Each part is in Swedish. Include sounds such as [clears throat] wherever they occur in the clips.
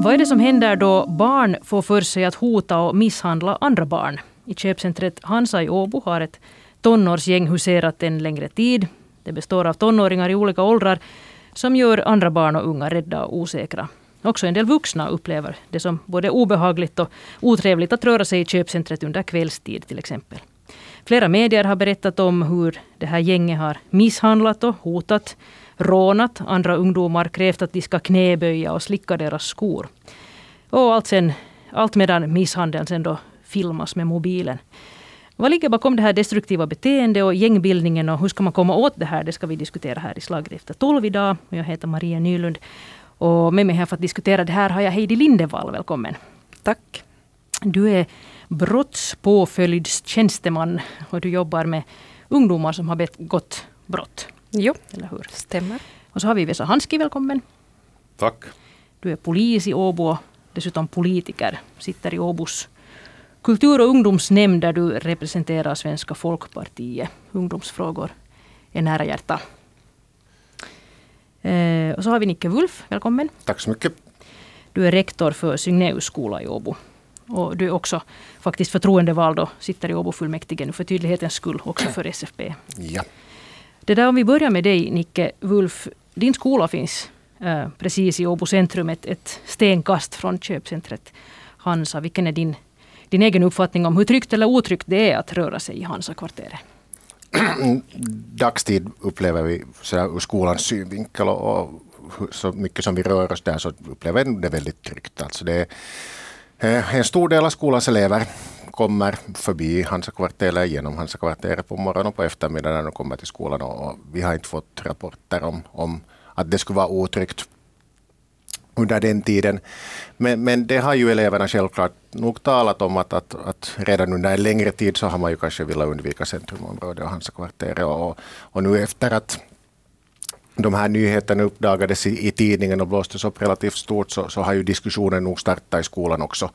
Vad är det som händer då barn får för sig att hota och misshandla andra barn? I köpcentret Hansa i Åbo har ett tonårsgäng huserat en längre tid. Det består av tonåringar i olika åldrar som gör andra barn och unga rädda och osäkra. Också en del vuxna upplever det som både obehagligt och otrevligt att röra sig i köpcentret under kvällstid till exempel. Flera medier har berättat om hur det här gänget har misshandlat och hotat, rånat andra ungdomar, krävt att de ska knäböja och slicka deras skor. Och allt, sen, allt medan misshandeln sen då filmas med mobilen. Vad ligger bakom det här destruktiva beteendet och gängbildningen och hur ska man komma åt det här? Det ska vi diskutera här i Slaget efter tolv idag. Jag heter Maria Nylund. Och med mig här för att diskutera det här har jag Heidi Lindevall. Välkommen. Tack. Du är brottspåföljdstjänsteman och du jobbar med ungdomar som har begått brott. Jo, eller hur? stämmer. Och så har vi Vesa Hanski, välkommen. Tack. Du är polis i Åbo och dessutom politiker. Sitter i Åbos kultur och ungdomsnämnd där du representerar Svenska folkpartiet. Ungdomsfrågor är nära hjärta. Eh, och så har vi Nicke Wulf, välkommen. Tack så mycket. Du är rektor för Signeus skola i Åbo. Och du är också faktiskt förtroendevald och sitter i Åbo fullmäktige nu för tydlighetens skull också för SFP. Ja. Det där om vi börjar med dig Nicke Wulf. Din skola finns eh, precis i Åbo centrum, ett, ett stenkast från köpcentret Hansa. Vilken är din, din egen uppfattning om hur tryggt eller otryggt det är att röra sig i Hansa-kvarteret? [clears throat] Dagstid upplever vi så ur skolans synvinkel och, och så mycket som vi rör oss där så upplever vi det väldigt tryggt. Alltså det är, Eh, en stor del av skolans elever kommer förbi Hansakvarteret eller genom Hansakvarteret på morgonen och på eftermiddagen när de kommer till skolan och vi har inte fått rapporter om, om att det skulle vara otryggt under den tiden. Men, men det har ju eleverna självklart nog talat om att, att, att redan under en längre tid så har man ju kanske velat undvika centrumområdet och Hansakvarteret och, och nu efter att de här nyheterna uppdagades i, i tidningen och blåstes upp relativt stort så, så har ju diskussionen nog startat i skolan också.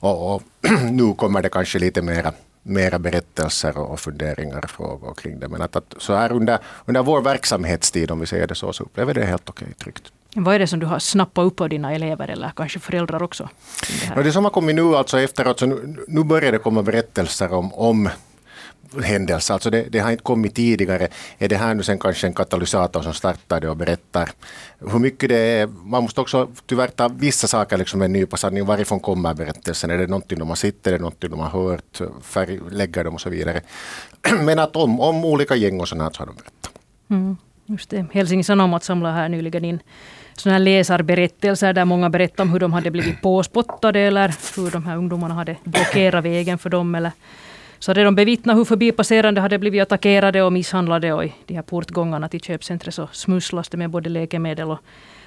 Och, och [clears throat] nu kommer det kanske lite mera mera berättelser och funderingar och frågor kring det. Men att, att så här under, under vår verksamhetstid, om vi säger det så, så upplever det helt okej tryggt. Vad är det som du har snappat upp av dina elever eller kanske föräldrar också? Det, det som har kommit nu alltså efteråt, så nu, nu börjar det komma berättelser om, om händelse. Alltså det, det, har inte kommit tidigare. Är det här nu sen kanske en katalysator som startar det och berättar hur mycket det är? Man måste också tyvärr ta vissa saker liksom med en nypa sanning. Varifrån kommer berättelsen? Är det någonting de har sett? Är det någonting de har hört? Färglägger dem och så vidare. [clears throat] Men att om, om olika gäng och sånt så har de berättat. Mm, just det. Helsingin Sanomat samlade här nyligen in sådana här läsarberättelser där många berättar om hur de hade blivit påspottade eller hur de här ungdomarna hade blockerat vägen för dem eller så hade de bevittnat hur förbipasserande hade blivit attackerade och misshandlade och i de här portgångarna till köpcentret så smusslas det med både läkemedel och,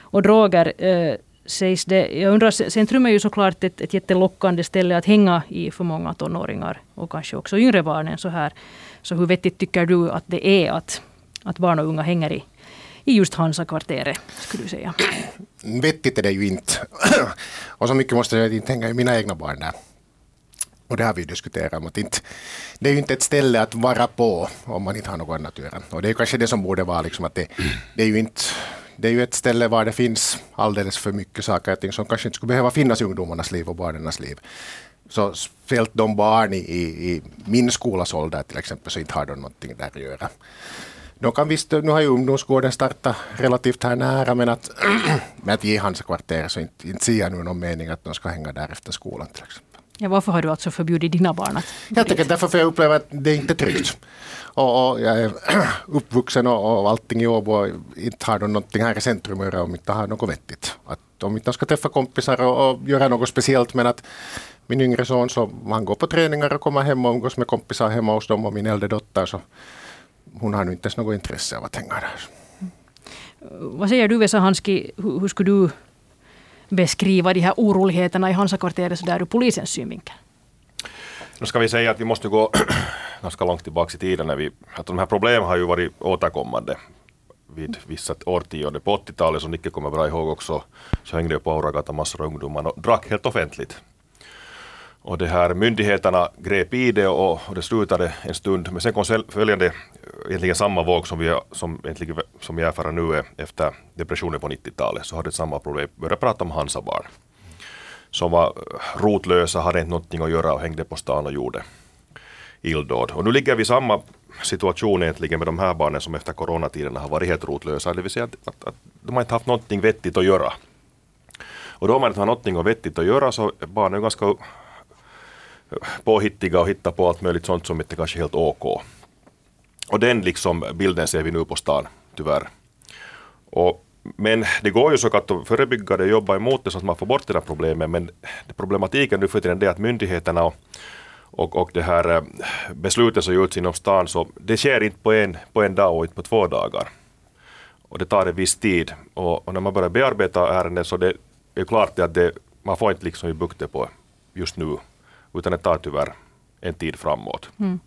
och droger. Eh, sägs det. Jag undrar, centrum är ju såklart ett, ett jättelockande ställe att hänga i för många tonåringar och kanske också yngre barn än Så, här. så hur vettigt tycker du att det är att, att barn och unga hänger i, i just Hansa-kvarteret, skulle du säga? Vettigt är det ju inte. [clears throat] och så mycket måste jag inte hänga i mina egna barn där. Och det har vi diskuterat om att inte, det är ju inte ett ställe att vara på om man inte har något annat att göra. Och det är kanske det som borde vara liksom att det, det är ju inte det är ju ett ställe var det finns alldeles för mycket saker och ting som kanske inte skulle behöva finnas i ungdomarnas liv och barnens liv. Så speciellt de barn i, i, i min skolas ålder till exempel så inte har de någonting där att göra. De kan visst, nu har ju ungdomsgården startat relativt här nära men att, [clears throat] med att ge Hansa kvarter så inte, inte ser jag nu någon mening att de ska hänga där efter skolan till exempel. Ja, varför har du alltså förbjudit dina barn att Helt enkelt därför för jag upplever att det inte är tryggt. Och, och jag är [clears throat] uppvuxen och, och allting i Åbo och inte har någonting här i centrum att göra om inte har något vettigt. Att om inte ska träffa kompisar och, och göra något speciellt men att min yngre son så han går på träningar och kommer hem och umgås med kompisar hemma hos dem och min äldre dotter så hon har nu inte ens något intresse av att hänga där. Vad säger du Vesa Hanski, hur, hur skulle du beskriva de här oroligheterna i Hansakvarteret så där ur polisens synvinkel? Nu ska vi säga att vi måste gå [clears throat] ganska långt tillbaka i tiden. När vi, att de här problemen har ju varit återkommande vid vissa årtionden. På 80-talet, som Nicke kommer bra ihåg också, så hängde det på Auragatan massor av ungdomar och drack helt offentligt. Och det här myndigheterna grep i det och, och det slutade en stund. Men sen kom följande egentligen samma våg som vi, som, egentligen, som vi erfar nu efter depressionen på 90-talet, så hade samma problem. Började prata om Hansa-barn som var eh, rotlösa, hade inte någonting att göra och hängde på stan och gjorde illdåd. Och nu ligger vi i samma situation egentligen med de här barnen som efter coronatiderna har varit helt rotlösa. Det vill säga att, att, att de har inte haft någonting vettigt att göra. Och då har man inte har någonting vettigt att göra så barnen är ganska eh, påhittiga och hittar på allt möjligt sånt som inte kanske är helt OK. Och den liksom bilden ser vi nu på stan, tyvärr. Och, men det går ju så att förebygga det och jobba emot det så att man får bort det där problemet. Men problematiken nu för tiden är att myndigheterna och, och, och det här eh, besluten beslutet som gjorts inom stan, så det sker inte på en, på en dag och inte på två dagar. Och det tar en viss tid. Och, och när man börjar bearbeta ärenden så det är klart att det, man får inte liksom i bukte på just nu utan det tar tyvärr en tid framåt. Mm.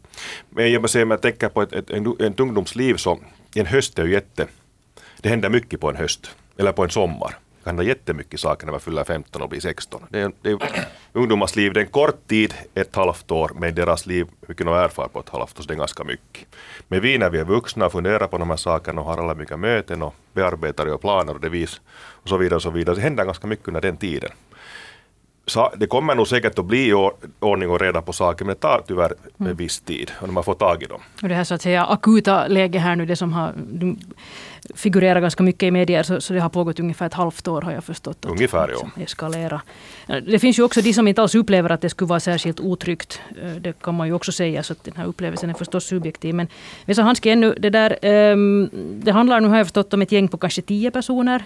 Men jag, säga, jag tänker på ett, ett, en, en ungdomsliv så en höst är ju jätte, det händer mycket på en höst eller på en sommar. Det kan hända jättemycket saker när man fyller 15 och blir 16. Det är, det är, ungdomars liv det är en kort tid, ett halvt år, men deras liv, mycket de erfar på ett halvt år, så det är ganska mycket. Men vi när vi är vuxna och funderar på de här sakerna och har alla mycket möten och bearbetar och planer och devis och så vidare och så vidare, så händer ganska mycket under den tiden det kommer nog säkert att bli ordning och reda på saker, men det tar tyvärr en mm. viss tid och man får tag i dem. Och det här så att säga akuta läget här nu, det som har figurerat ganska mycket i medier, så, så det har pågått ungefär ett halvt år har jag förstått. Att, ungefär, ja. Liksom eskalera. Det finns ju också de som inte alls upplever att det skulle vara särskilt otryggt. Eh, det kan man ju också säga, så att den här upplevelsen är förstås subjektiv. Men Vesa Hanski, ännu, det där, um, det handlar nu har jag förstått om ett gäng på kanske tio personer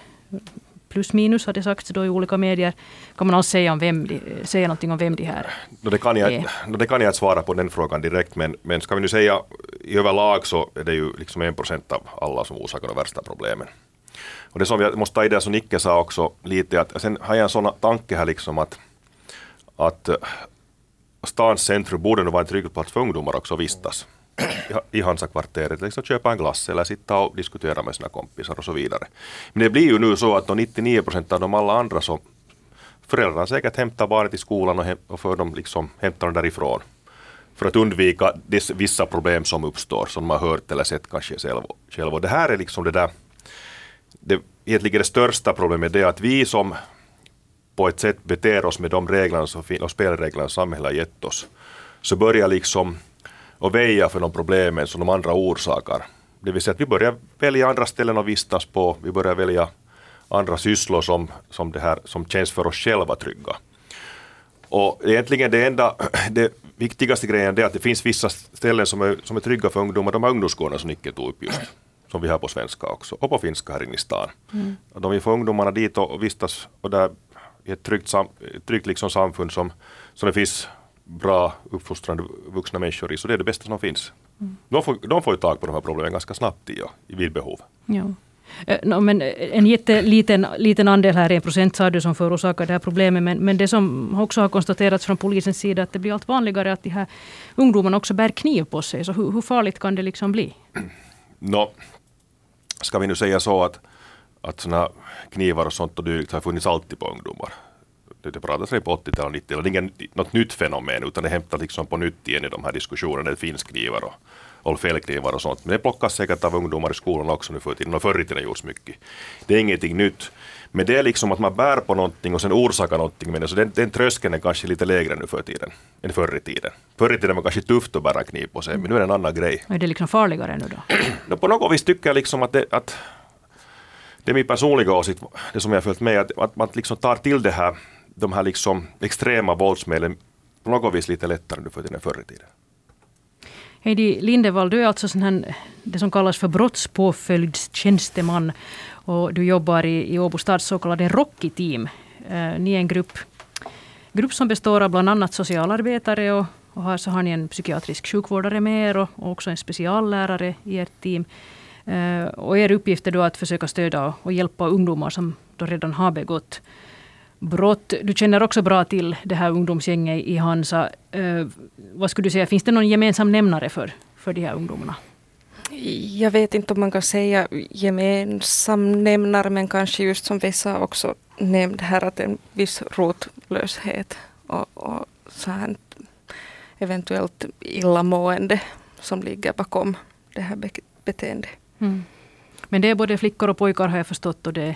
plus minus har det sagts då i olika medier. Kan man alls säga, om vem de, säga någonting om vem de här no, det, kan jag, är? No, det kan jag inte svara på den frågan direkt, men, men ska vi nu säga i överlag så är det ju liksom en procent av alla som orsakar de värsta problemen. Och det som jag måste ta i det som Nicke sa också lite, att sen har jag en sån tanke här liksom att, att stans centrum borde nog vara en trygg plats för ungdomar också att vistas i Hansa-kvarteret, liksom köpa en glass eller sitta och diskutera med sina kompisar och så vidare. Men det blir ju nu så att 99 procent av de alla andra så föräldrarna säkert hämtar barnet i skolan och, hem, och för dem liksom hämtar dem därifrån. För att undvika vissa problem som uppstår, som man har hört eller sett kanske själv. själv. Och det här är liksom det där, det, egentligen det största problemet, det är att vi som på ett sätt beter oss med de reglerna som, och spelreglerna som samhället har gett oss, så börjar liksom och väja för de problemen som de andra orsakar. Det vill säga att vi börjar välja andra ställen att vistas på, vi börjar välja andra sysslor som, som, det här, som känns för oss själva trygga. Och egentligen det enda, [clears throat] det viktigaste grejen är att det finns vissa ställen som är, som är trygga för ungdomar, de här ungdomsgårdarna som Nicke tog upp just, som vi har på svenska också, och på finska här inne i stan. Mm. De vill få ungdomarna dit och vistas och där i ett tryggt, sam, tryggt liksom samfund som, som det finns bra uppfostrande vuxna människor i, så det är det bästa som finns. Mm. De, får, de får ju tag på de här problemen ganska snabbt i, vid behov. Ja. Eh, no, men en jätteliten liten andel här, en procent sa du, som förorsakar det här problemet. Men, men det som också har konstaterats från polisens sida, att det blir allt vanligare att de här ungdomarna också bär kniv på sig. Så hur, hur farligt kan det liksom bli? No, ska vi nu säga så att, att såna knivar och sånt och dylikt har funnits alltid på ungdomar det, det pratas på 80-talet och 90-talet. Det är inget något nytt fenomen utan det hämtar liksom på nytt igen i de här diskussionerna. Det finns knivar och fällknivar och sånt. Men det plockas säkert av ungdomar i skolan också nu för tiden och förr i tiden gjorts mycket. Det är ingenting nytt. Men det är liksom att man bär på någonting och sen orsakar någonting med det. Så den, den tröskeln är kanske lite lägre nu för tiden än förr i tiden. Förr i tiden var det kanske tufft att bära kniv på sig, men nu är det en annan grej. Är det liksom farligare nu då? [clears throat] no, på något vis tycker jag liksom att det, att det är min personliga åsikt, det som jag har följt med, att, att man liksom tar till det här de här liksom extrema våldsmedlen på något vis lite lättare nu för tiden än förr i tiden. Heidi Lindevall, du är alltså sån här, det som kallas för brottspåföljdstjänsteman och du jobbar i, i Åbo stads så kallade Rocky-team. Eh, ni är en grupp, grupp som består av bland annat socialarbetare och, och har, så har ni en psykiatrisk sjukvårdare med er och, och också en speciallärare i ert team. Eh, och er uppgift är då att försöka stödja och, och hjälpa ungdomar som då redan har begått brott. Du känner också bra till det här ungdomsgänget i Hansa. Eh, vad skulle du säga, finns det någon gemensam nämnare för, för de här ungdomarna? Jag vet inte om man kan säga gemensam nämnare men kanske just som Vessa också nämnde här att en viss rotlöshet och, och så här eventuellt illamående som ligger bakom det här beteende. Mm. Men det är både flickor och pojkar har jag förstått och det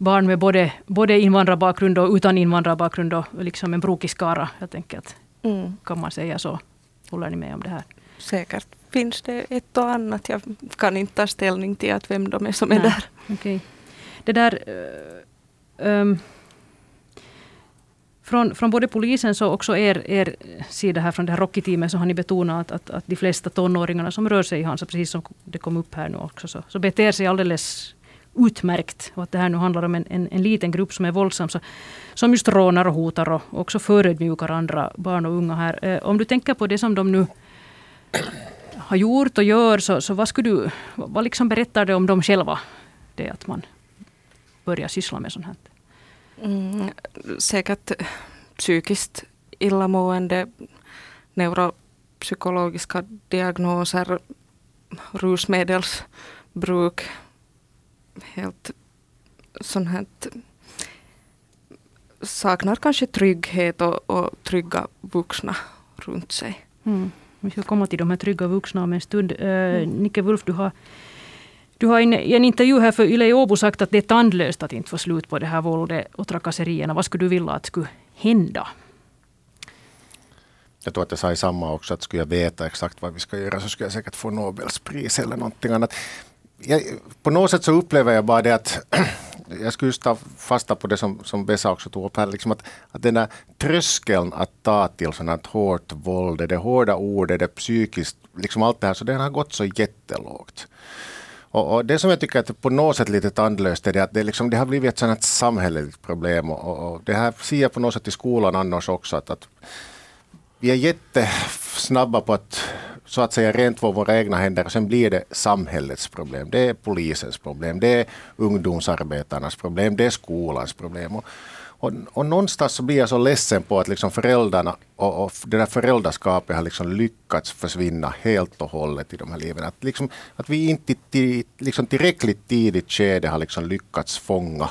barn med både, både invandrarbakgrund och utan invandrarbakgrund och liksom en brokig skara. Mm. kan man säga så. Håller ni med om det här? Säkert finns det ett och annat. Jag kan inte ta ställning till att vem de är som är Nej. där. Okay. Det där... Um, från, från både polisen och också er, er sida här från det här Rocky-teamet så har ni betonat att, att, att de flesta tonåringarna som rör sig i Hansa, precis som det kom upp här nu också, så, så beter sig alldeles utmärkt. Och att det här nu handlar om en, en, en liten grupp som är våldsam. Så, som just rånar och hotar och också förödmjukar andra barn och unga här. Eh, om du tänker på det som de nu har gjort och gör, så, så vad, skulle du, vad liksom berättar det om dem själva? Det att man börjar syssla med sånt här. Mm, säkert psykiskt illamående, neuropsykologiska diagnoser, rusmedelsbruk, helt sånt här saknar kanske trygghet och, och trygga vuxna runt sig. Mm. Vi ska komma till de här trygga vuxna om en stund. Uh, mm. Nicke Wulf, du har, du har i en intervju här för Yle i Åbo sagt att det är tandlöst att inte få slut på det här våldet och trakasserierna. Vad skulle du vilja att skulle hända? Jag tror att jag sa i samma också att skulle jag veta exakt vad vi ska göra så skulle jag säkert få Nobelspris eller någonting annat. Jag, på något sätt så upplever jag bara det att [clears throat] jag skulle ta fasta på det som, som Bessa också tog upp här, liksom att, att den där tröskeln att ta till sådant hårt våld, det hårda ordet, det psykiskt, liksom allt det här, så den har gått så jättelågt. Och, och, det som jag tycker att på något sätt lite tandlöst är det att det, liksom, det har blivit ett sådant samhälleligt problem och, och, det här ser jag på något sätt i skolan annars också att, att vi är jättesnabba på att så att säga rent på våra egna händer. Sen blir det samhällets problem. Det är polisens problem. Det är ungdomsarbetarnas problem. Det är skolans problem. Och, och, och någonstans så blir jag så ledsen på att liksom föräldrarna och, och det där föräldraskapet har liksom lyckats försvinna helt och hållet i de här liven. Att, liksom, att vi inte till, liksom tillräckligt tidigt skede har liksom lyckats fånga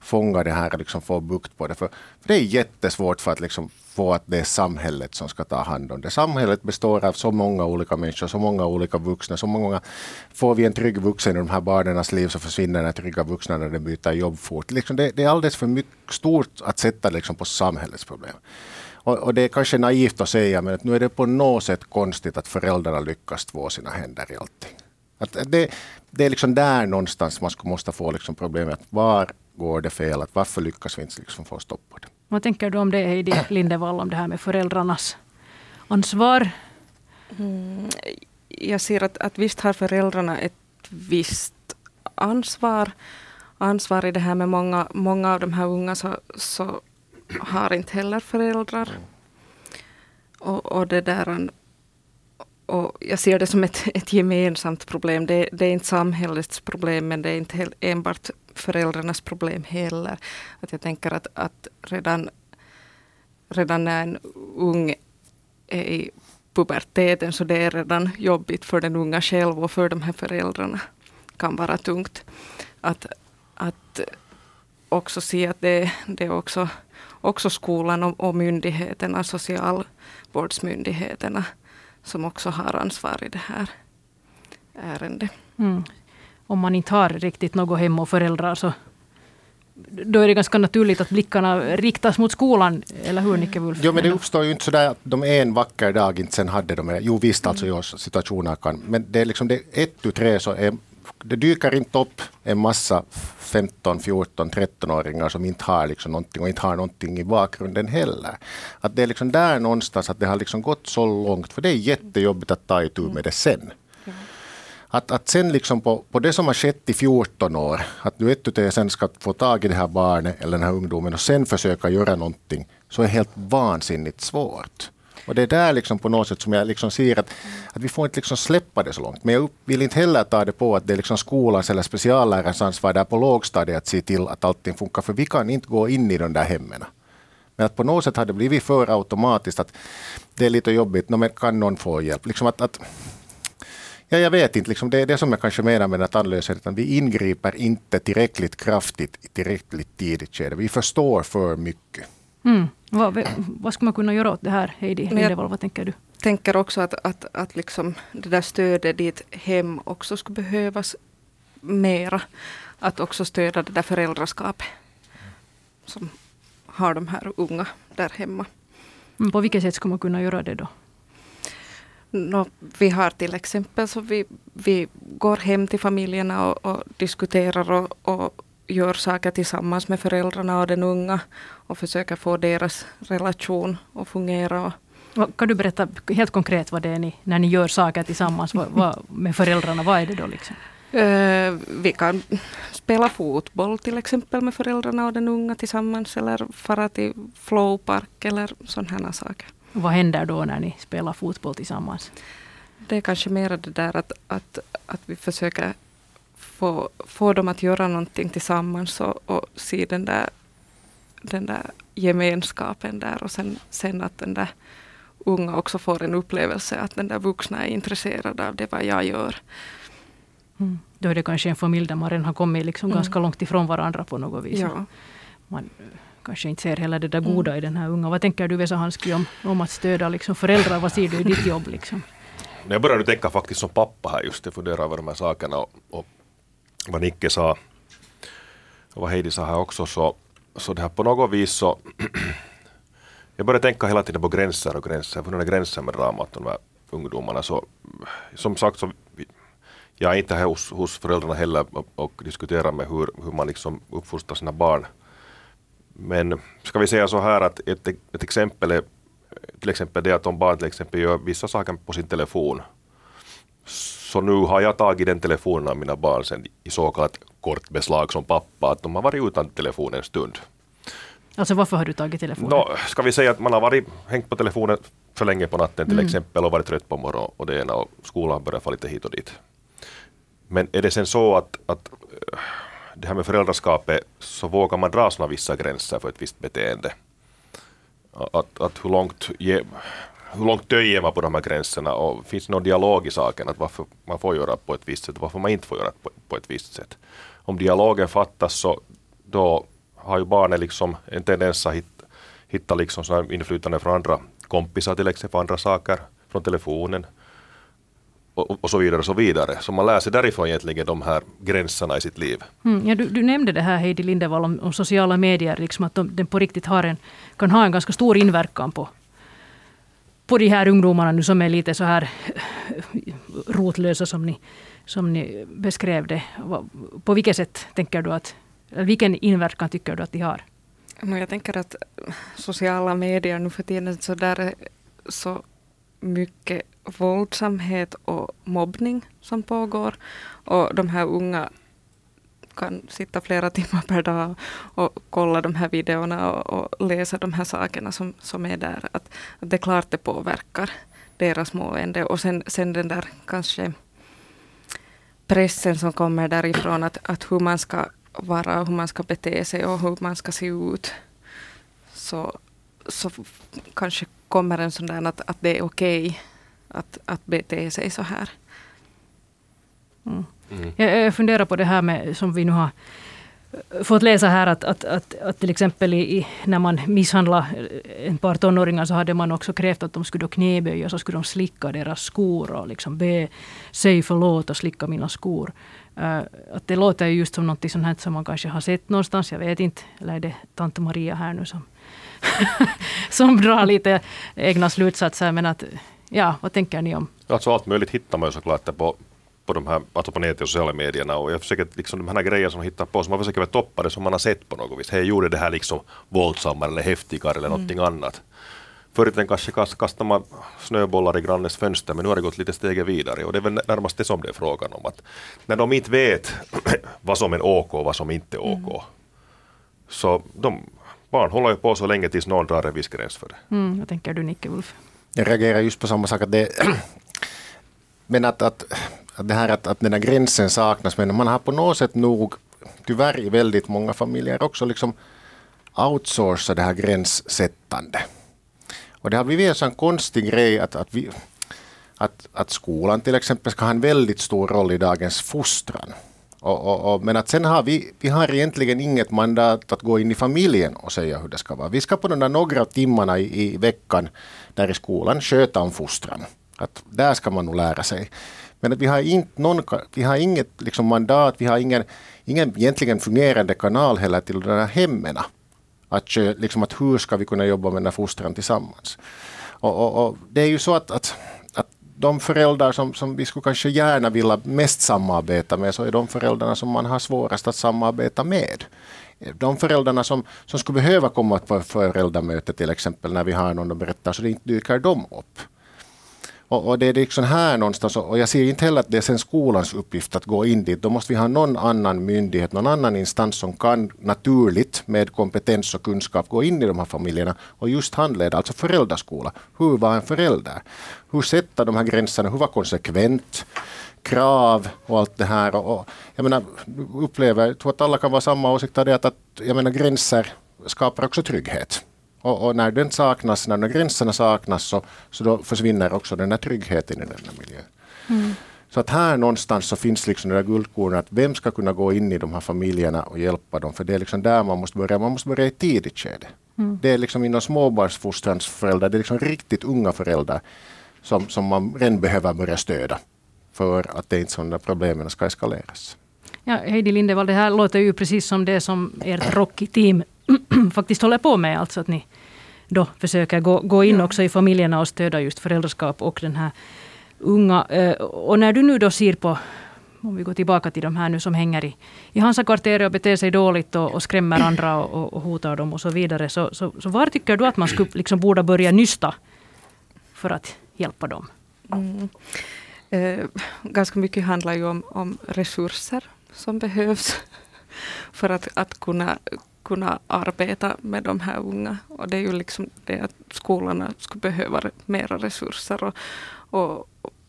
fånga det här och liksom få bukt på det. För, för det är jättesvårt för att liksom få att det är samhället som ska ta hand om det. Samhället består av så många olika människor, så många olika vuxna. Så många, får vi en trygg vuxen i de här barnens liv så försvinner den trygga vuxna när de byter jobb fort. Liksom det, det, är alldeles för mycket stort att sätta liksom på samhällets problem. Och, och, det är kanske naivt att säga, men att nu är det på något sätt konstigt att föräldrarna lyckas två sina händer i allting. Att det, det är liksom där någonstans man måste få liksom problemet. Var går det fel? Att varför lyckas vi inte liksom få stopp på det? Vad tänker du om det Heidi Lindevall, om det här med föräldrarnas ansvar? Mm, jag ser att, att visst har föräldrarna ett visst ansvar. Ansvar i det här med många, många av de här unga så, så har inte heller föräldrar. Och, och det där och jag ser det som ett, [laughs] ett gemensamt problem. Det, det, är inte samhällets problem men det är inte enbart föräldrarnas problem heller. Att jag tänker att, att redan, redan när en ung är i puberteten så det är redan jobbigt för den unga själv och för de här föräldrarna. kan vara tungt. Att, att också se att det, det är också, också skolan och, och myndigheterna, socialvårdsmyndigheterna som också har ansvar i det här ärendet. Mm. Om man inte har riktigt något hem och föräldrar så då är det ganska naturligt att blickarna riktas mot skolan, eller hur Nicke Wulf? Jo, men det uppstår ju inte sådär att de en vacker dag inte sen hade de, jo visst alltså mm. situationer kan, men det är liksom det ett tu tre så är, det dyker inte upp en massa 15, 14, 13-åringar som inte har liksom någonting och inte har någonting i bakgrunden heller. Att det är liksom där någonstans att det har liksom gått så långt, för det är jättejobbigt att ta itu med det sen. Att, att sen liksom på, på det som har skett i 14 år, att du ett utav sen ska få tag i det här barnet eller den här ungdomen och sen försöka göra någonting, så är helt vansinnigt svårt. Och det är där liksom på något sätt som jag liksom ser att, att vi får inte liksom släppa det så långt. Men jag vill inte heller ta det på att det är liksom skolans eller speciallärarens ansvar där på lågstadiet att se till att allting funkar. För vi kan inte gå in i de där hemmen. Men att på något sätt har det blivit för automatiskt att det är lite jobbigt. No, men kan någon få hjälp? Liksom att, att Ja, jag vet inte, liksom det är det som jag kanske menar med att tandlösheten. Vi ingriper inte tillräckligt kraftigt i tillräckligt tidigt skede. Vi förstår för mycket. Mm. Vad, vad ska man kunna göra åt det här, Heidi Lindevall? Vad tänker du? tänker också att, att, att liksom det där stödet dit hem också skulle behövas mera. Att också stödja det där föräldraskapet som har de här unga där hemma. Men på vilket sätt ska man kunna göra det då? No, vi har till exempel så vi, vi går hem till familjerna och, och diskuterar och, och gör saker tillsammans med föräldrarna och den unga och försöker få deras relation att fungera. Kan du berätta helt konkret vad det är ni, när ni gör saker tillsammans vad, vad, med föräldrarna, vad är det då? Liksom? Uh, vi kan spela fotboll till exempel med föräldrarna och den unga tillsammans eller fara till flowpark eller sådana saker. Vad händer då när ni spelar fotboll tillsammans? Det är kanske mer det där att, att, att vi försöker få, få dem att göra någonting tillsammans och, och se den där, den där gemenskapen där och sen, sen att den där unga också får en upplevelse att den där vuxna är intresserade av det vad jag gör. Mm. Då är det kanske en familj där man redan har kommit liksom mm. ganska långt ifrån varandra på något vis. Ja. Man kanske inte ser heller det där goda mm. i den här unga. Vad tänker du Vesa Hanski om, om att stödja liksom föräldrar? Vad ser du i ditt jobb? Liksom? Jag började tänka faktiskt som pappa här just, jag funderar över de här sakerna och, och vad Nicke sa och vad Heidi sa här också så, så det här på något vis så [clears throat] jag började tänka hela tiden på gränser och gränser, för den gränsen med dramat de här ungdomarna så som sagt så jag är inte här hos, hos föräldrarna heller och, och diskuterar med hur, hur man liksom uppfostrar sina barn. Men ska vi säga så här att ett, ett exempel är till exempel det att om barn till exempel gör vissa saker på sin telefon så nu har jag tagit den telefonen av mina barn sen i så kallat kortbeslag som pappa, att de har varit utan telefon en stund. Alltså varför har du tagit telefonen? No, ska vi säga att man har varit, hängt på telefonen för länge på natten till mm. exempel och varit trött på morgonen och det ena och skolan börjar få lite hit och dit. Men är det sen så att, att eh, det här med föräldraskapet så vågar man dra sådana vissa gränser för ett visst beteende? Att, att hur långt ge, hur långt töjer man på de här gränserna och finns det någon dialog i saken att varför man får göra på ett visst sätt och varför man inte får göra på, på ett visst sätt. Om dialogen fattas så då har ju barnen liksom en tendens att hitta, hitta liksom inflytande från andra kompisar till exempel, andra saker, från telefonen och, och, så vidare. och så vidare. Så man lär sig därifrån egentligen de här gränserna i sitt liv. Mm, ja, du, du, nämnde det här Heidi Lindevall om, om sociala medier, liksom att de, den på riktigt har en, kan ha en ganska stor inverkan på, på de här ungdomarna nu som är lite så här eh, rotlösa som ni, som ni beskrev det. På vilket sätt tänker du att, vilken inverkan tycker du att de har? Jag tänker att sociala medier nu för tiden så där är så mycket våldsamhet och mobbning som pågår. Och de här unga kan sitta flera timmar per dag och kolla de här videorna och, och läsa de här sakerna som, som är där. Att, att det är klart det påverkar deras mående. Och sen, sen den där kanske pressen som kommer därifrån att, att hur man ska vara, hur man ska bete sig och hur man ska se ut. Så, så kanske kommer en sån där att, att det är okej okay att, att bete sig så här. Mm. Mm. Jag, jag funderar på det här med, som vi nu har fått läsa här att, att, att, att till exempel i, när man misshandlade ett par tonåringar så hade man också krävt att de skulle knäböja så skulle de slicka deras skor och liksom be sig förlåt och slicka mina skor. Uh, att det låter just som något sånt här som man kanske har sett någonstans, jag vet inte. Eller är det tant Maria här nu som, [laughs] som drar lite egna slutsatser. Men att Ja, vad tänker ni om? Alltså allt möjligt hittar man ju såklart på, på de här, alltså på nätet och sociala medierna och jag försöker liksom de här grejerna som man hittar på, så man försöker väl toppa det som man har sett på något vis. Hej, gjorde det här liksom våldsammare eller häftigare eller mm. någonting annat. Förr i kanske kastade man snöbollar i grannens fönster men nu har det gått lite steget vidare och det är väl närmast det som det är frågan om. Att när de inte vet [clears throat] vad som är OK och vad som inte är OK mm. så de barn håller ju på så länge tills någon drar en viss gräns för det. Mm, vad tänker du Nicke Wolf? Jag reagerar just på samma sak. Att det, [clears throat] men att, att, att det här att, att den här gränsen saknas. Men man har på något sätt nog, tyvärr i väldigt många familjer också liksom outsourcat det här gränssättande. Och det har blivit en sån konstig grej att, att, vi, att, att skolan till exempel ska ha en väldigt stor roll i dagens fostran. Och, och, och, men att sen har vi, vi har egentligen inget mandat att gå in i familjen och säga hur det ska vara. Vi ska på de där några timmarna i, i veckan där i skolan sköta om fostran. Att där ska man nog lära sig. Men att vi har, inte någon, vi har inget liksom mandat, vi har ingen, ingen egentligen fungerande kanal heller till de här hemmen. Att, liksom att hur ska vi kunna jobba med den här fostran tillsammans. Och, och, och det är ju så att, att, att de föräldrar som, som vi skulle kanske gärna vilja mest samarbeta med, så är de föräldrarna som man har svårast att samarbeta med. De föräldrarna som, som skulle behöva komma på föräldramöte till exempel när vi har någon och berättar, så det inte dyker de upp. Och, och, det är liksom här någonstans, och jag ser inte heller att det är sen skolans uppgift att gå in dit. Då måste vi ha någon annan myndighet, någon annan instans som kan naturligt med kompetens och kunskap gå in i de här familjerna och just handleda, alltså föräldraskola. Hur var en förälder? Hur sätta de här gränserna? Hur var konsekvent? krav och allt det här. Och, och jag menar, upplever, jag tror att alla kan vara samma åsikt. att, att jag menar, gränser skapar också trygghet. Och, och, när den saknas, när de gränserna saknas så, så då försvinner också den här tryggheten i den här miljön. Mm. Så att här någonstans så finns liksom det där guldkornet att vem ska kunna gå in i de här familjerna och hjälpa dem. För det är liksom där man måste börja. Man måste börja i tidigt skede. Mm. Det är liksom inom småbarnsfostrans föräldrar, det är liksom riktigt unga föräldrar som, som man redan behöver börja stödja för att det inte sådana problemen ska eskaleras. Ja, Heidi Lindevall, det här låter ju precis som det som ert Rocky-team [clears throat] faktiskt håller på med. Alltså att ni då försöker gå, gå in ja. också i familjerna och stödja just föräldraskap och den här unga. Eh, och när du nu då ser på om vi går tillbaka till de här nu som hänger i, i Hansa-kvarteret och beter sig dåligt och, och skrämmer andra och, och, hotar dem och så vidare. Så, så, så var tycker du att man skulle, liksom borde börja nysta för att hjälpa dem? Mm. Eh, ganska mycket handlar ju om, om resurser som behövs [laughs] för att, att kunna, kunna arbeta med de här unga. Och det är ju liksom det att skolorna skulle behöva mera resurser och, och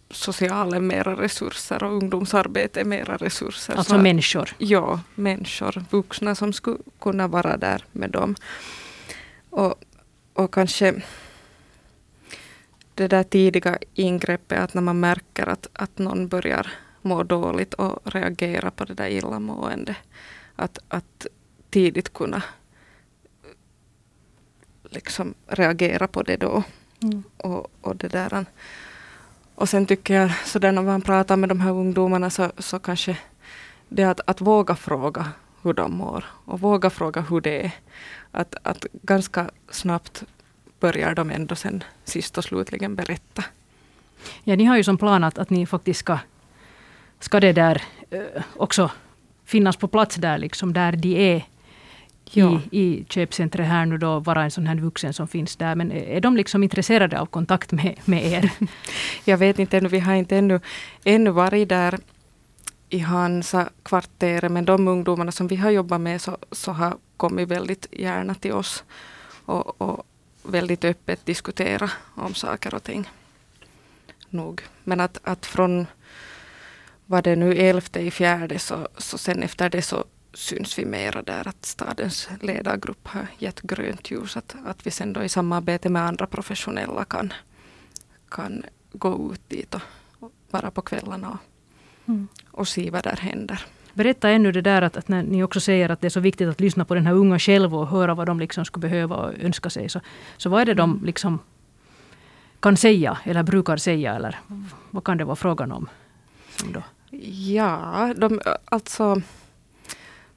socialen mera resurser och ungdomsarbete mera resurser. Alltså Så, människor? Ja, människor, vuxna som skulle kunna vara där med dem. Och, och kanske det där tidiga ingreppet, att när man märker att, att någon börjar må dåligt och reagera på det där illamående. Att, att tidigt kunna liksom reagera på det då. Mm. Och, och, det där. och sen tycker jag, så när man pratar med de här ungdomarna så, så kanske det att, att våga fråga hur de mår och våga fråga hur det är. Att, att ganska snabbt börjar de ändå sen sist och slutligen berätta. Ja, ni har ju som plan att, att ni faktiskt ska, ska det där eh, också finnas på plats där, liksom där de är ja. i, i köpcentret här nu då, vara en sån här vuxen som finns där. Men är de liksom intresserade av kontakt med, med er? [laughs] Jag vet inte ännu, vi har inte ännu, ännu varit där i Hansa kvarteret, men de ungdomarna som vi har jobbat med så, så har kommit väldigt gärna till oss och, och väldigt öppet diskutera om saker och ting. Nog. Men att, att från var det nu elfte i fjärde så, så sen efter det så syns vi mera där att stadens ledargrupp har gett grönt ljus. Att, att vi sen då i samarbete med andra professionella kan, kan gå ut dit och, vara på kvällarna och, mm. och se vad där händer. Berätta ännu det där att, att, när ni också säger att det är så viktigt att lyssna på den här unga själv och höra vad de liksom skulle behöva och önska sig. Så, så vad är det de mm. liksom kan säga eller brukar säga eller vad kan det vara frågan om? Då? Ja, de, alltså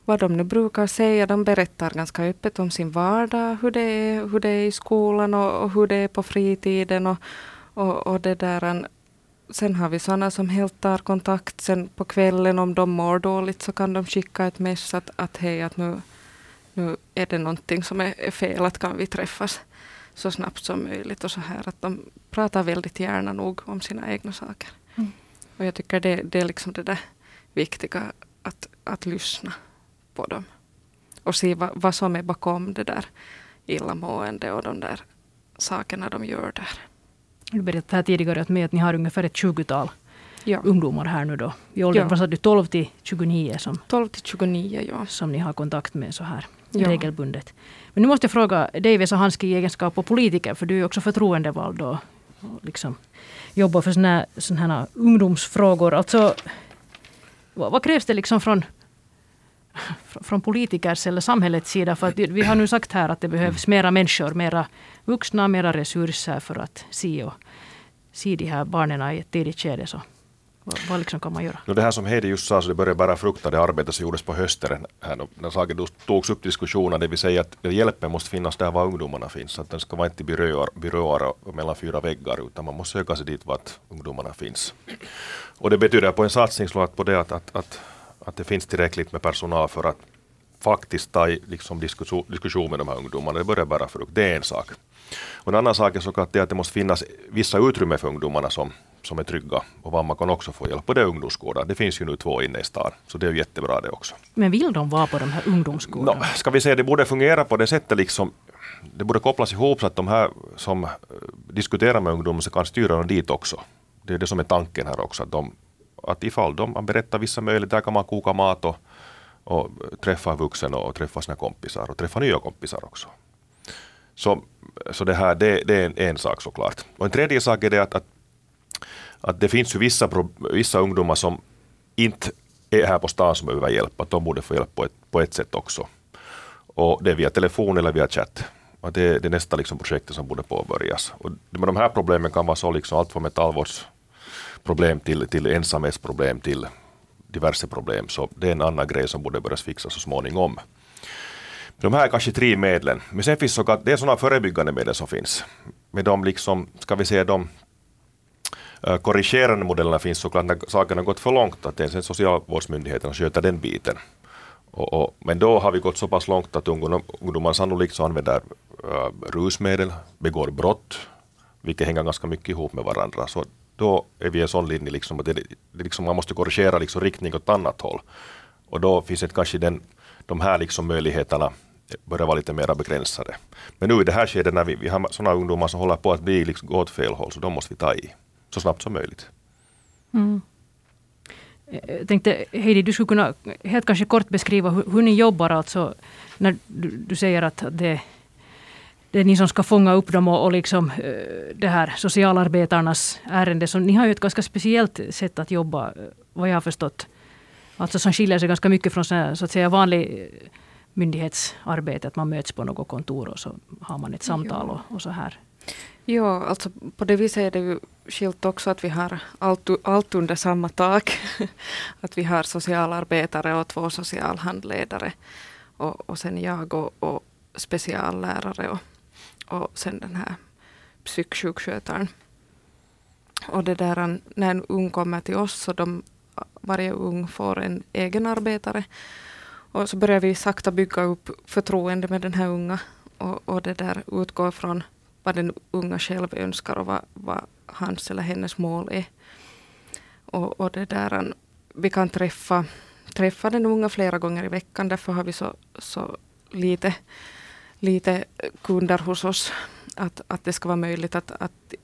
vad de nu brukar säga, de berättar ganska öppet om sin vardag, hur det är, hur det är i skolan och, och hur det är på fritiden och, och, och det där. Sen har vi sådana som helt tar kontakt sen på kvällen. Om de mår dåligt så kan de skicka ett mess att, att hej att nu, nu är det någonting som är, är fel att kan vi träffas så snabbt som möjligt och så här. Att de pratar väldigt gärna nog om sina egna saker. Mm. Och jag tycker det, det är liksom det där viktiga att, att lyssna på dem och se vad, vad som är bakom det där illamående och de där sakerna de gör där. Du berättade här tidigare att, med att ni har ungefär ett tjugotal ja. ungdomar här nu då. I åldern, ja. vad sa du, 12 till 29? Som, 12 till 29, ja. Som ni har kontakt med så här ja. regelbundet. Men nu måste jag fråga dig Vesa Hanski i egenskap av politiker, för du är också förtroendevald och, och liksom jobbar för såna här ungdomsfrågor. Alltså, vad, vad krävs det liksom från, från politikers eller samhällets sida? För att vi har nu sagt här att det behövs mera människor, mera vuxna, mera resurser för att se, och, se de här barnen i ett tidigt skede. Så vad, vad liksom kan man göra? No, det här som Heidi just sa, så det började bära frukter, det arbetet som gjordes på hösten, här, när saken togs upp diskussionen, det vill säga att hjälpen måste finnas där var ungdomarna finns. Att den ska vara inte byråer, byråer mellan fyra väggar, utan man måste söka sig dit vart ungdomarna finns. Och det betyder på en satsning på det att, att, att, att det finns tillräckligt med personal för att faktiskt ta liksom diskussion, diskussion med de här ungdomarna. Det börjar bära frukt, det är en sak. Och en annan sak är såklart att det måste finnas vissa utrymme för ungdomarna som som är trygga och var man kan också få hjälp. Och det är ungdomsgårdar. Det finns ju nu två inne i stan. Så det är jättebra det också. Men vill de vara på de här ungdomsgårdarna? No, ska vi säga det borde fungera på det sättet liksom. Det borde kopplas ihop så att de här som eh, diskuterar med ungdomar så kan styra dem dit också. Det är det som är tanken här också. Att, de, att ifall de man berättar vissa möjligheter, där kan man koka mat och, och träffa vuxen och träffa sina kompisar och träffa nya kompisar också. Så, så det här det, det är en, en sak såklart. Och en tredje sak är det att, att att det finns ju vissa, vissa ungdomar som inte är här på stan som behöver hjälp, att de borde få hjälp på ett, på ett sätt också. Och det är via telefon eller via chatt. Och det är det nästa liksom projektet som borde påbörjas. Och med de här problemen kan vara så liksom allt från metallvårds problem till, till ensamhetsproblem till diverse problem. Så det är en annan grej som borde börjas fixas så småningom. De här är kanske tre medlen. Men sen finns så, det är sådana förebyggande medel som finns. Med de liksom, ska vi säga de eh, korrigerande modellerna finns såklart när sakerna gått för långt, att det är sen som sköter den biten. Och, och, men då har vi gått så pass långt att ungdomar sannolikt så använder uh, rusmedel, begår brott, vilket hänger ganska mycket ihop med varandra. Så då är vi en sån linje liksom, att det, det liksom, man måste korrigera liksom riktning åt annat håll. Och då finns det kanske den, de här liksom möjligheterna börjar vara lite mer begränsade. Men nu i det här skedet när vi, vi har sådana ungdomar som håller på att bli liksom, gå åt fel håll, så de måste vi ta i så snabbt som möjligt. Mm. Eh, jag tänkte, Heidi, du skulle kunna helt kanske kort beskriva hur, hur ni jobbar alltså när du, du, säger att det, det är ni som ska fånga upp dem och, och liksom eh, det här socialarbetarnas ärende. Så ni har ju ett ganska speciellt sätt att jobba, eh, vad jag har förstått. Alltså som skiljer sig ganska mycket från så att säga vanlig eh, myndighetsarbete, att man möts på något kontor och så har man ett samtal och, och så här. Ja, alltså på det viset är det ju skilt också att vi har allt, allt under samma tak. [laughs] att vi har socialarbetare och två socialhandledare. Och, och sen jag och, och speciallärare och, och sen den här psyksjukskötaren. Och det där när en ung kommer till oss så de, varje ung får en egen arbetare. Och så börjar vi sakta bygga upp förtroende med den här unga och, och det där utgår från vad den unga själv önskar och vad, vad hans eller hennes mål är. Och, och det där, vi kan träffa, träffa den unga flera gånger i veckan, därför har vi så, så lite, lite eh, kunder hos oss. Att, att det ska vara möjligt att, att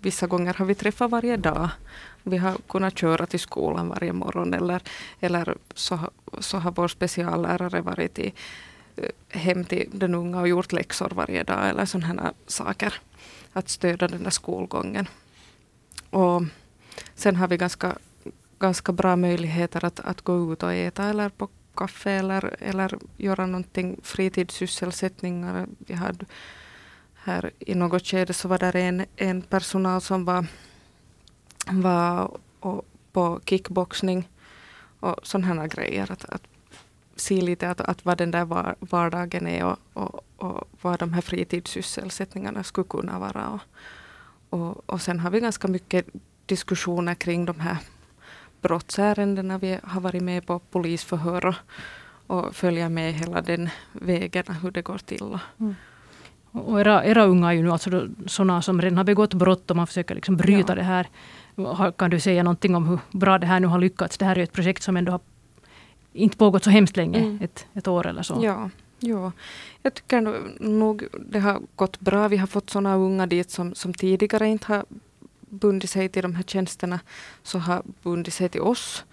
vissa gånger har vi träffat varje dag. Vi har kunnat köra till skolan varje morgon eller, eller så, så har vår speciallärare varit i, eh, hem till den unga och gjort läxor varje dag eller sådana saker. Att stödja den där skolgången. Och sen har vi ganska, ganska bra möjligheter att, att gå ut och äta eller på kaffe eller, eller göra någonting fritidssysselsättningar. Vi hade här i något skede så var det en, en personal som var, var och, på kickboxning och sådana grejer. Att, att se lite att, att vad den där var, vardagen är och, och, och vad de här fritidssysselsättningarna skulle kunna vara. Och, och, och sen har vi ganska mycket diskussioner kring de här brottsärendena. Vi har varit med på polisförhör och, och följa med hela den vägen, hur det går till. Mm. Och era, era unga är ju nu alltså sådana som redan har begått brott och man försöker liksom bryta ja. det här. Kan du säga någonting om hur bra det här nu har lyckats? Det här är ett projekt som ändå har inte pågått så hemskt länge, mm. ett, ett år eller så. Ja, ja. Jag tycker nog det har gått bra. Vi har fått sådana unga dit som, som tidigare inte har bundit sig till de här tjänsterna, så har bundit sig till oss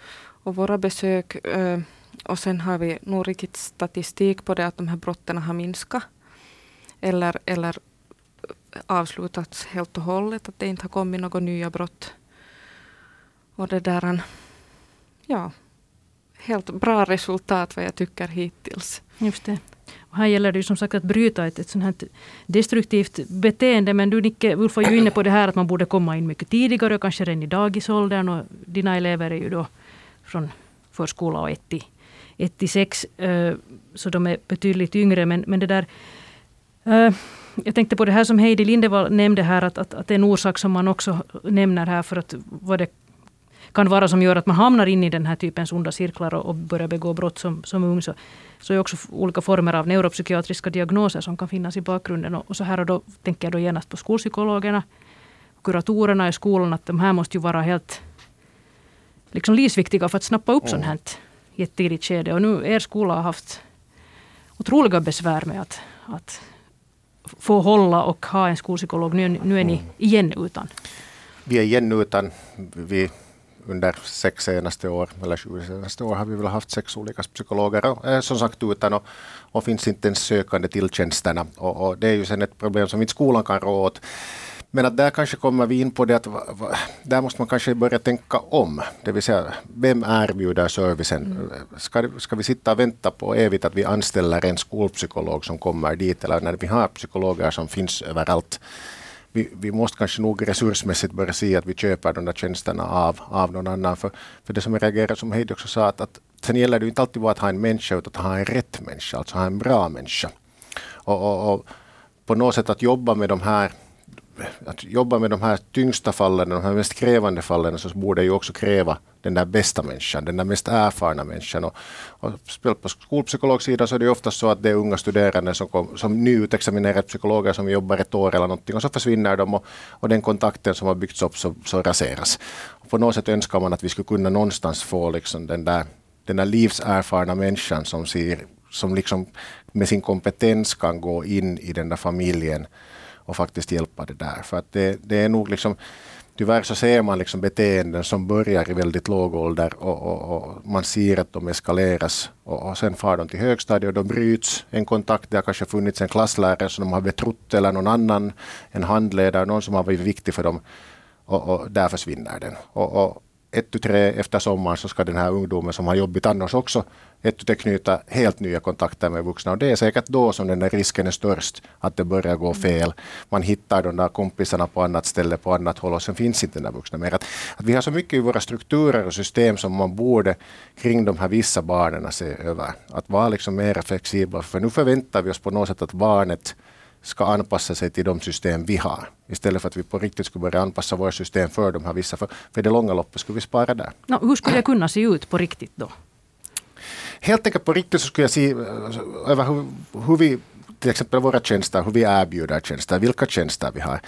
och våra besök. Eh, och sen har vi nog riktigt statistik på det att de här brotten har minskat. Eller, eller avslutats helt och hållet, att det inte har kommit några nya brott. Och det där, ja, helt bra resultat vad jag tycker hittills. Just det. Och här gäller det ju som sagt att bryta ett, ett sånt här destruktivt beteende. Men du Nicke Ulf var ju inne på det här att man borde komma in mycket tidigare, kanske redan i dagisåldern. Och dina elever är ju då från förskola och 1 till, 1 till 6. Så de är betydligt yngre. Men, men det där... Eh, jag tänkte på det här som Heidi Lindevall nämnde här, att, att, att en orsak som man också nämner här för att vad det kan vara som gör att man hamnar in i den här typens onda cirklar och, och börjar begå brott som, som ung. Så, så är också olika former av neuropsykiatriska diagnoser som kan finnas i bakgrunden. Och, och så här och då tänker jag då genast på skolpsykologerna, kuratorerna i skolan, att de här måste ju vara helt liksom livsviktiga för att snappa upp mm. sånt här i ett tidigt skede. Och nu er skola har haft otroliga besvär med att, att få hålla och ha en skolpsykolog. Nu, nu är ni mm. igen utan. Vi är igen utan. Vi under sex senaste år, eller sju senaste år, har vi väl haft sex olika psykologer, och, eh, som sagt utan och, och finns inte ens sökande till tjänsterna. Och, och, det är ju sen ett problem som inte skolan kan rå åt. Men att där kanske kommer vi in på det att där måste man kanske börja tänka om. Det vill säga, vem erbjuder servicen? Mm. Ska, ska vi sitta och vänta på evigt att vi anställer en skolpsykolog som kommer dit eller när vi har psykologer som finns överallt? Vi, vi måste kanske nog resursmässigt börja se att vi köper de där tjänsterna av, av någon annan. För, för det som jag reagerar, som Heidi också sa, att, att sen gäller det inte alltid bara att ha en människa utan att ha en rätt människa, alltså ha en bra människa. Och, och, och på något sätt att jobba med de här att jobba med de här tyngsta fallen, de här mest krävande fallen, så borde ju också kräva den där bästa människan, den där mest erfarna människan. Och, och på skolpsykologsidan så är det ofta så att det är unga studerande som, kom, som nyutexaminerade psykologer som jobbar ett år eller någonting och så försvinner de och, och den kontakten som har byggts upp så, så raseras. Och på något sätt önskar man att vi skulle kunna någonstans få liksom den, där, den där livserfarna människan som, ser, som liksom med sin kompetens kan gå in i den där familjen och faktiskt hjälpa det där. För att det, det är nog liksom Tyvärr så ser man liksom beteenden som börjar i väldigt låg ålder och, och, och man ser att de eskaleras och, och sen far de till högstadiet och då bryts en kontakt. Det har kanske funnits en klasslärare som de har betrott eller någon annan, en handledare, någon som har varit viktig för dem och, och där försvinner den. Och, och ett, tu, tre efter sommaren så ska den här ungdomen som har jobbigt annars också ett, tu, knyta helt nya kontakter med vuxna. Och det är säkert då som den där risken är störst att det börjar gå fel. Man hittar de där kompisarna på annat ställe, på annat håll och sen finns inte den där vuxna mer. Att, att vi har så mycket i våra strukturer och system som man borde kring de här vissa barnen se över. Att vara liksom mer flexibla. För nu förväntar vi oss på något sätt att barnet ska anpassa sig till de system vi har. Istället för att vi på riktigt skulle börja anpassa våra system för de här vissa. För, för det långa loppet skulle vi spara där. No, hur skulle det kunna se ut på riktigt då? Helt enkelt på riktigt så skulle jag se eh, över hur, hur vi till exempel våra tjänster, hur vi erbjuder tjänster, vilka tjänster vi har.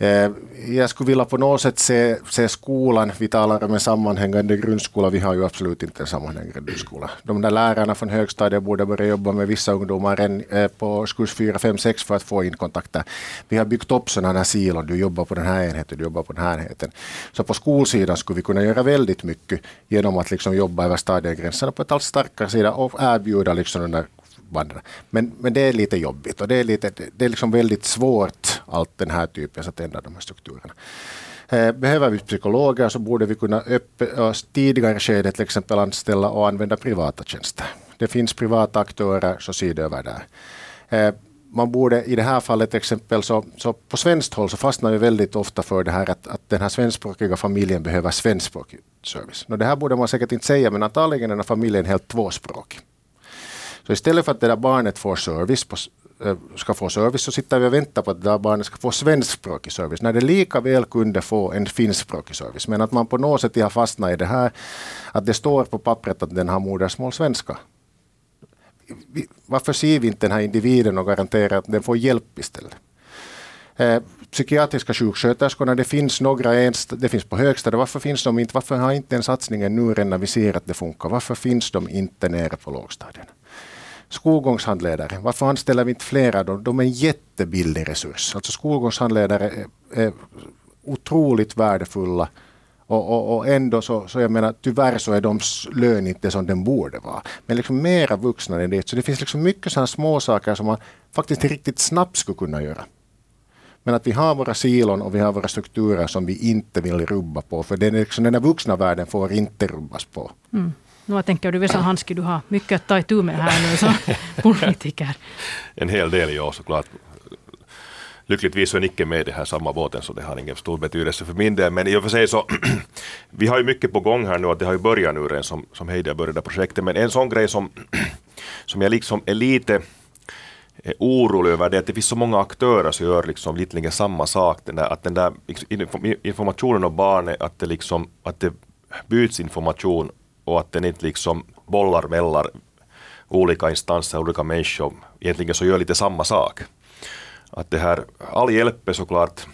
Eh, Jag skulle vilja på något sätt se, se skolan, vi talar om en sammanhängande grundskola, vi har ju absolut inte en sammanhängande grundskola. De där lärarna från högstadiet borde börja jobba med vissa ungdomar eh, på årskurs 4, 5, 6 för att få in kontakter. Vi har byggt upp sådana här silon, du jobbar på den här enheten, du jobbar på den här enheten. Så på skolsidan skulle vi kunna göra väldigt mycket genom att liksom jobba över stadiegränserna på ett allt starkare sida och erbjuda liksom den där vandra. Men, men det är lite jobbigt och det är, lite, det är liksom väldigt svårt, allt den här typen, att ändra de här strukturerna. Eh, behöver vi psykologer så borde vi kunna upp, tidigare skede till exempel anställa och använda privata tjänster. Det finns privata aktörer, så se över där. Eh, man borde i det här fallet till exempel så, så på svenskt håll så fastnar vi väldigt ofta för det här att, att den här svenskspråkiga familjen behöver svenskspråkig service. Och det här borde man säkert inte säga men antagligen är den här familjen helt tvåspråkig. Så istället för att det där barnet får service på, eh, ska få service så sitter vi och väntar på att det där barnet ska få svenskspråkig service när det lika väl kunde få en finskspråkig service. Men att man på något sätt har fastnat i det här att det står på pappret att den har modersmål svenska. Varför ser vi inte den här individen och garanterar att den får hjälp istället? Eh, psykiatriska sjuksköterskorna, det finns några, ens, det finns på högstadiet, varför finns de inte? Varför har inte den satsningen nu redan när vi ser att det funkar? Varför finns de inte nere på lågstadierna? Skolgångshandledare, varför anställer vi inte flera? De, de är en jättebillig resurs. Alltså skolgångshandledare är, är otroligt värdefulla och, och, och, ändå så, så jag menar tyvärr så är de lön inte som den borde vara. Men liksom mera vuxna än det. Så det finns liksom mycket sådana små saker som man faktiskt riktigt snabbt skulle kunna göra. Men att vi har våra silon och vi har våra strukturer som vi inte vill rubba på. För den, liksom, den här vuxna världen får inte rubbas på. Mm. Nu, vad tänker du, Vesa Hanski, du har mycket att ta itu med här nu som [laughs] politiker. En hel del, ja såklart. Lyckligtvis så är Nicke med i den här samma båten så det har ingen stor betydelse för min del. Men i och för sig så, [clears throat] vi har ju mycket på gång här nu, att det har ju börjat nu redan som, som Heidi har börjat projektet. Men en sån grej som, [clears throat] som jag liksom är lite är orolig över det att det finns så många aktörer som gör liksom lite samma sak. Den där, att den där informationen om barnet, att det, liksom, att det byts information och att den inte liksom bollar mellan olika instanser, olika människor, egentligen så gör lite samma sak. Att det här, all hjälp är såklart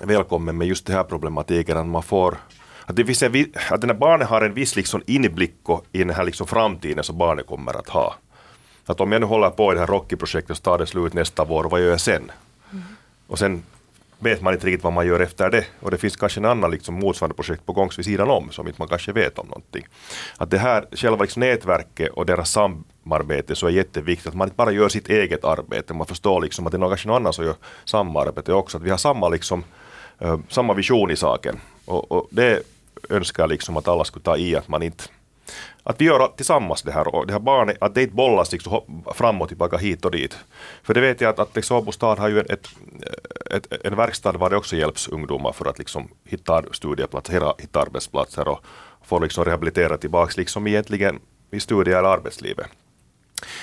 välkommen med just det här problematiken att man får att, det finns en, att den här barnet har en viss liksom inblick i den här liksom framtiden som barnet kommer att ha. Att om jag nu håller på i det här Rocky-projektet och tar det slut nästa vår, vad gör jag sen? Mm. Och sen vet man inte riktigt vad man gör efter det. Och det finns kanske en annan liksom motsvarande projekt på gång vid sidan om som inte man kanske vet om någonting. Att det här själva liksom nätverket och deras samarbete så är jätteviktigt att man inte bara gör sitt eget arbete. Man förstår liksom att det är någon, kanske någon annan som gör samarbete också. Att vi har samma, liksom, eh, samma vision i saken. Och, och det önskar liksom att alla skulle ta i att man inte att vi gör tillsammans det här och det här barnet, att det inte bollas liksom fram och tillbaka hit och dit. För det vet jag att, att liksom Åbo stad har ju ett, ett, en verkstad var det också hjälps ungdomar för att liksom hitta studieplatser, hitta arbetsplatser och få liksom rehabilitera tillbaka liksom egentligen i studie eller arbetslivet.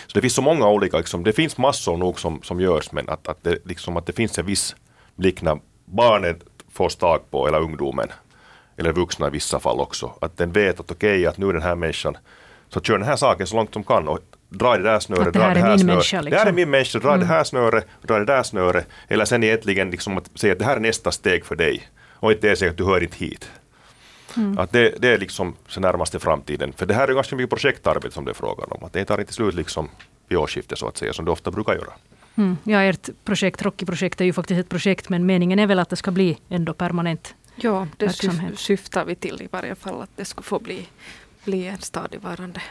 Så det finns så många olika, liksom, det finns massor nog som, som görs men att, att, det, liksom, att det finns en viss blick när barnet får tag på, eller ungdomen, eller vuxna i vissa fall också, att den vet att okej, okay, att nu är den här människan, så kör den här saken så långt de kan och dra det där snöret, dra det här snöret. Liksom. Det här är min människa, dra mm. det här snöret, dra det där snöret. Eller sen egentligen liksom att säga att det här är nästa steg för dig. Och inte säga att du hör inte hit. Mm. Att det, det är liksom så närmaste framtiden. För det här är ganska mycket projektarbete som det är frågan om. Att det tar inte slut liksom vid årsskiftet så att säga, som det ofta brukar göra. Mm. Ja, ert projekt, Rocky-projekt är ju faktiskt ett projekt, men meningen är väl att det ska bli ändå permanent Ja, det verksamhet. syftar vi till i varje fall, att det skulle få bli, bli en stadigvarande.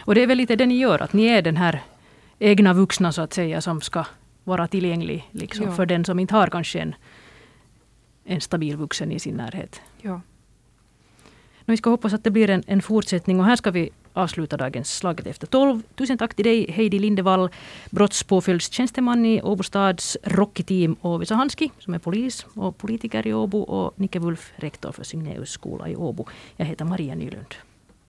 Och det är väl lite det ni gör, att ni är den här egna vuxna så att säga, som ska vara tillgänglig liksom, ja. för den som inte har kanske en, en stabil vuxen i sin närhet. Ja. Vi ska hoppas att det blir en, en fortsättning och här ska vi avsluta dagens Slaget efter tolv. Tusen tack till dig Heidi Lindevall, brottspåföljdstjänsteman i Åbo stads Rocky-team och Vesa Hanski som är polis och politiker i Åbo och Nicke Wulf, rektor för Signeus skola i Åbo. Jag heter Maria Nylund.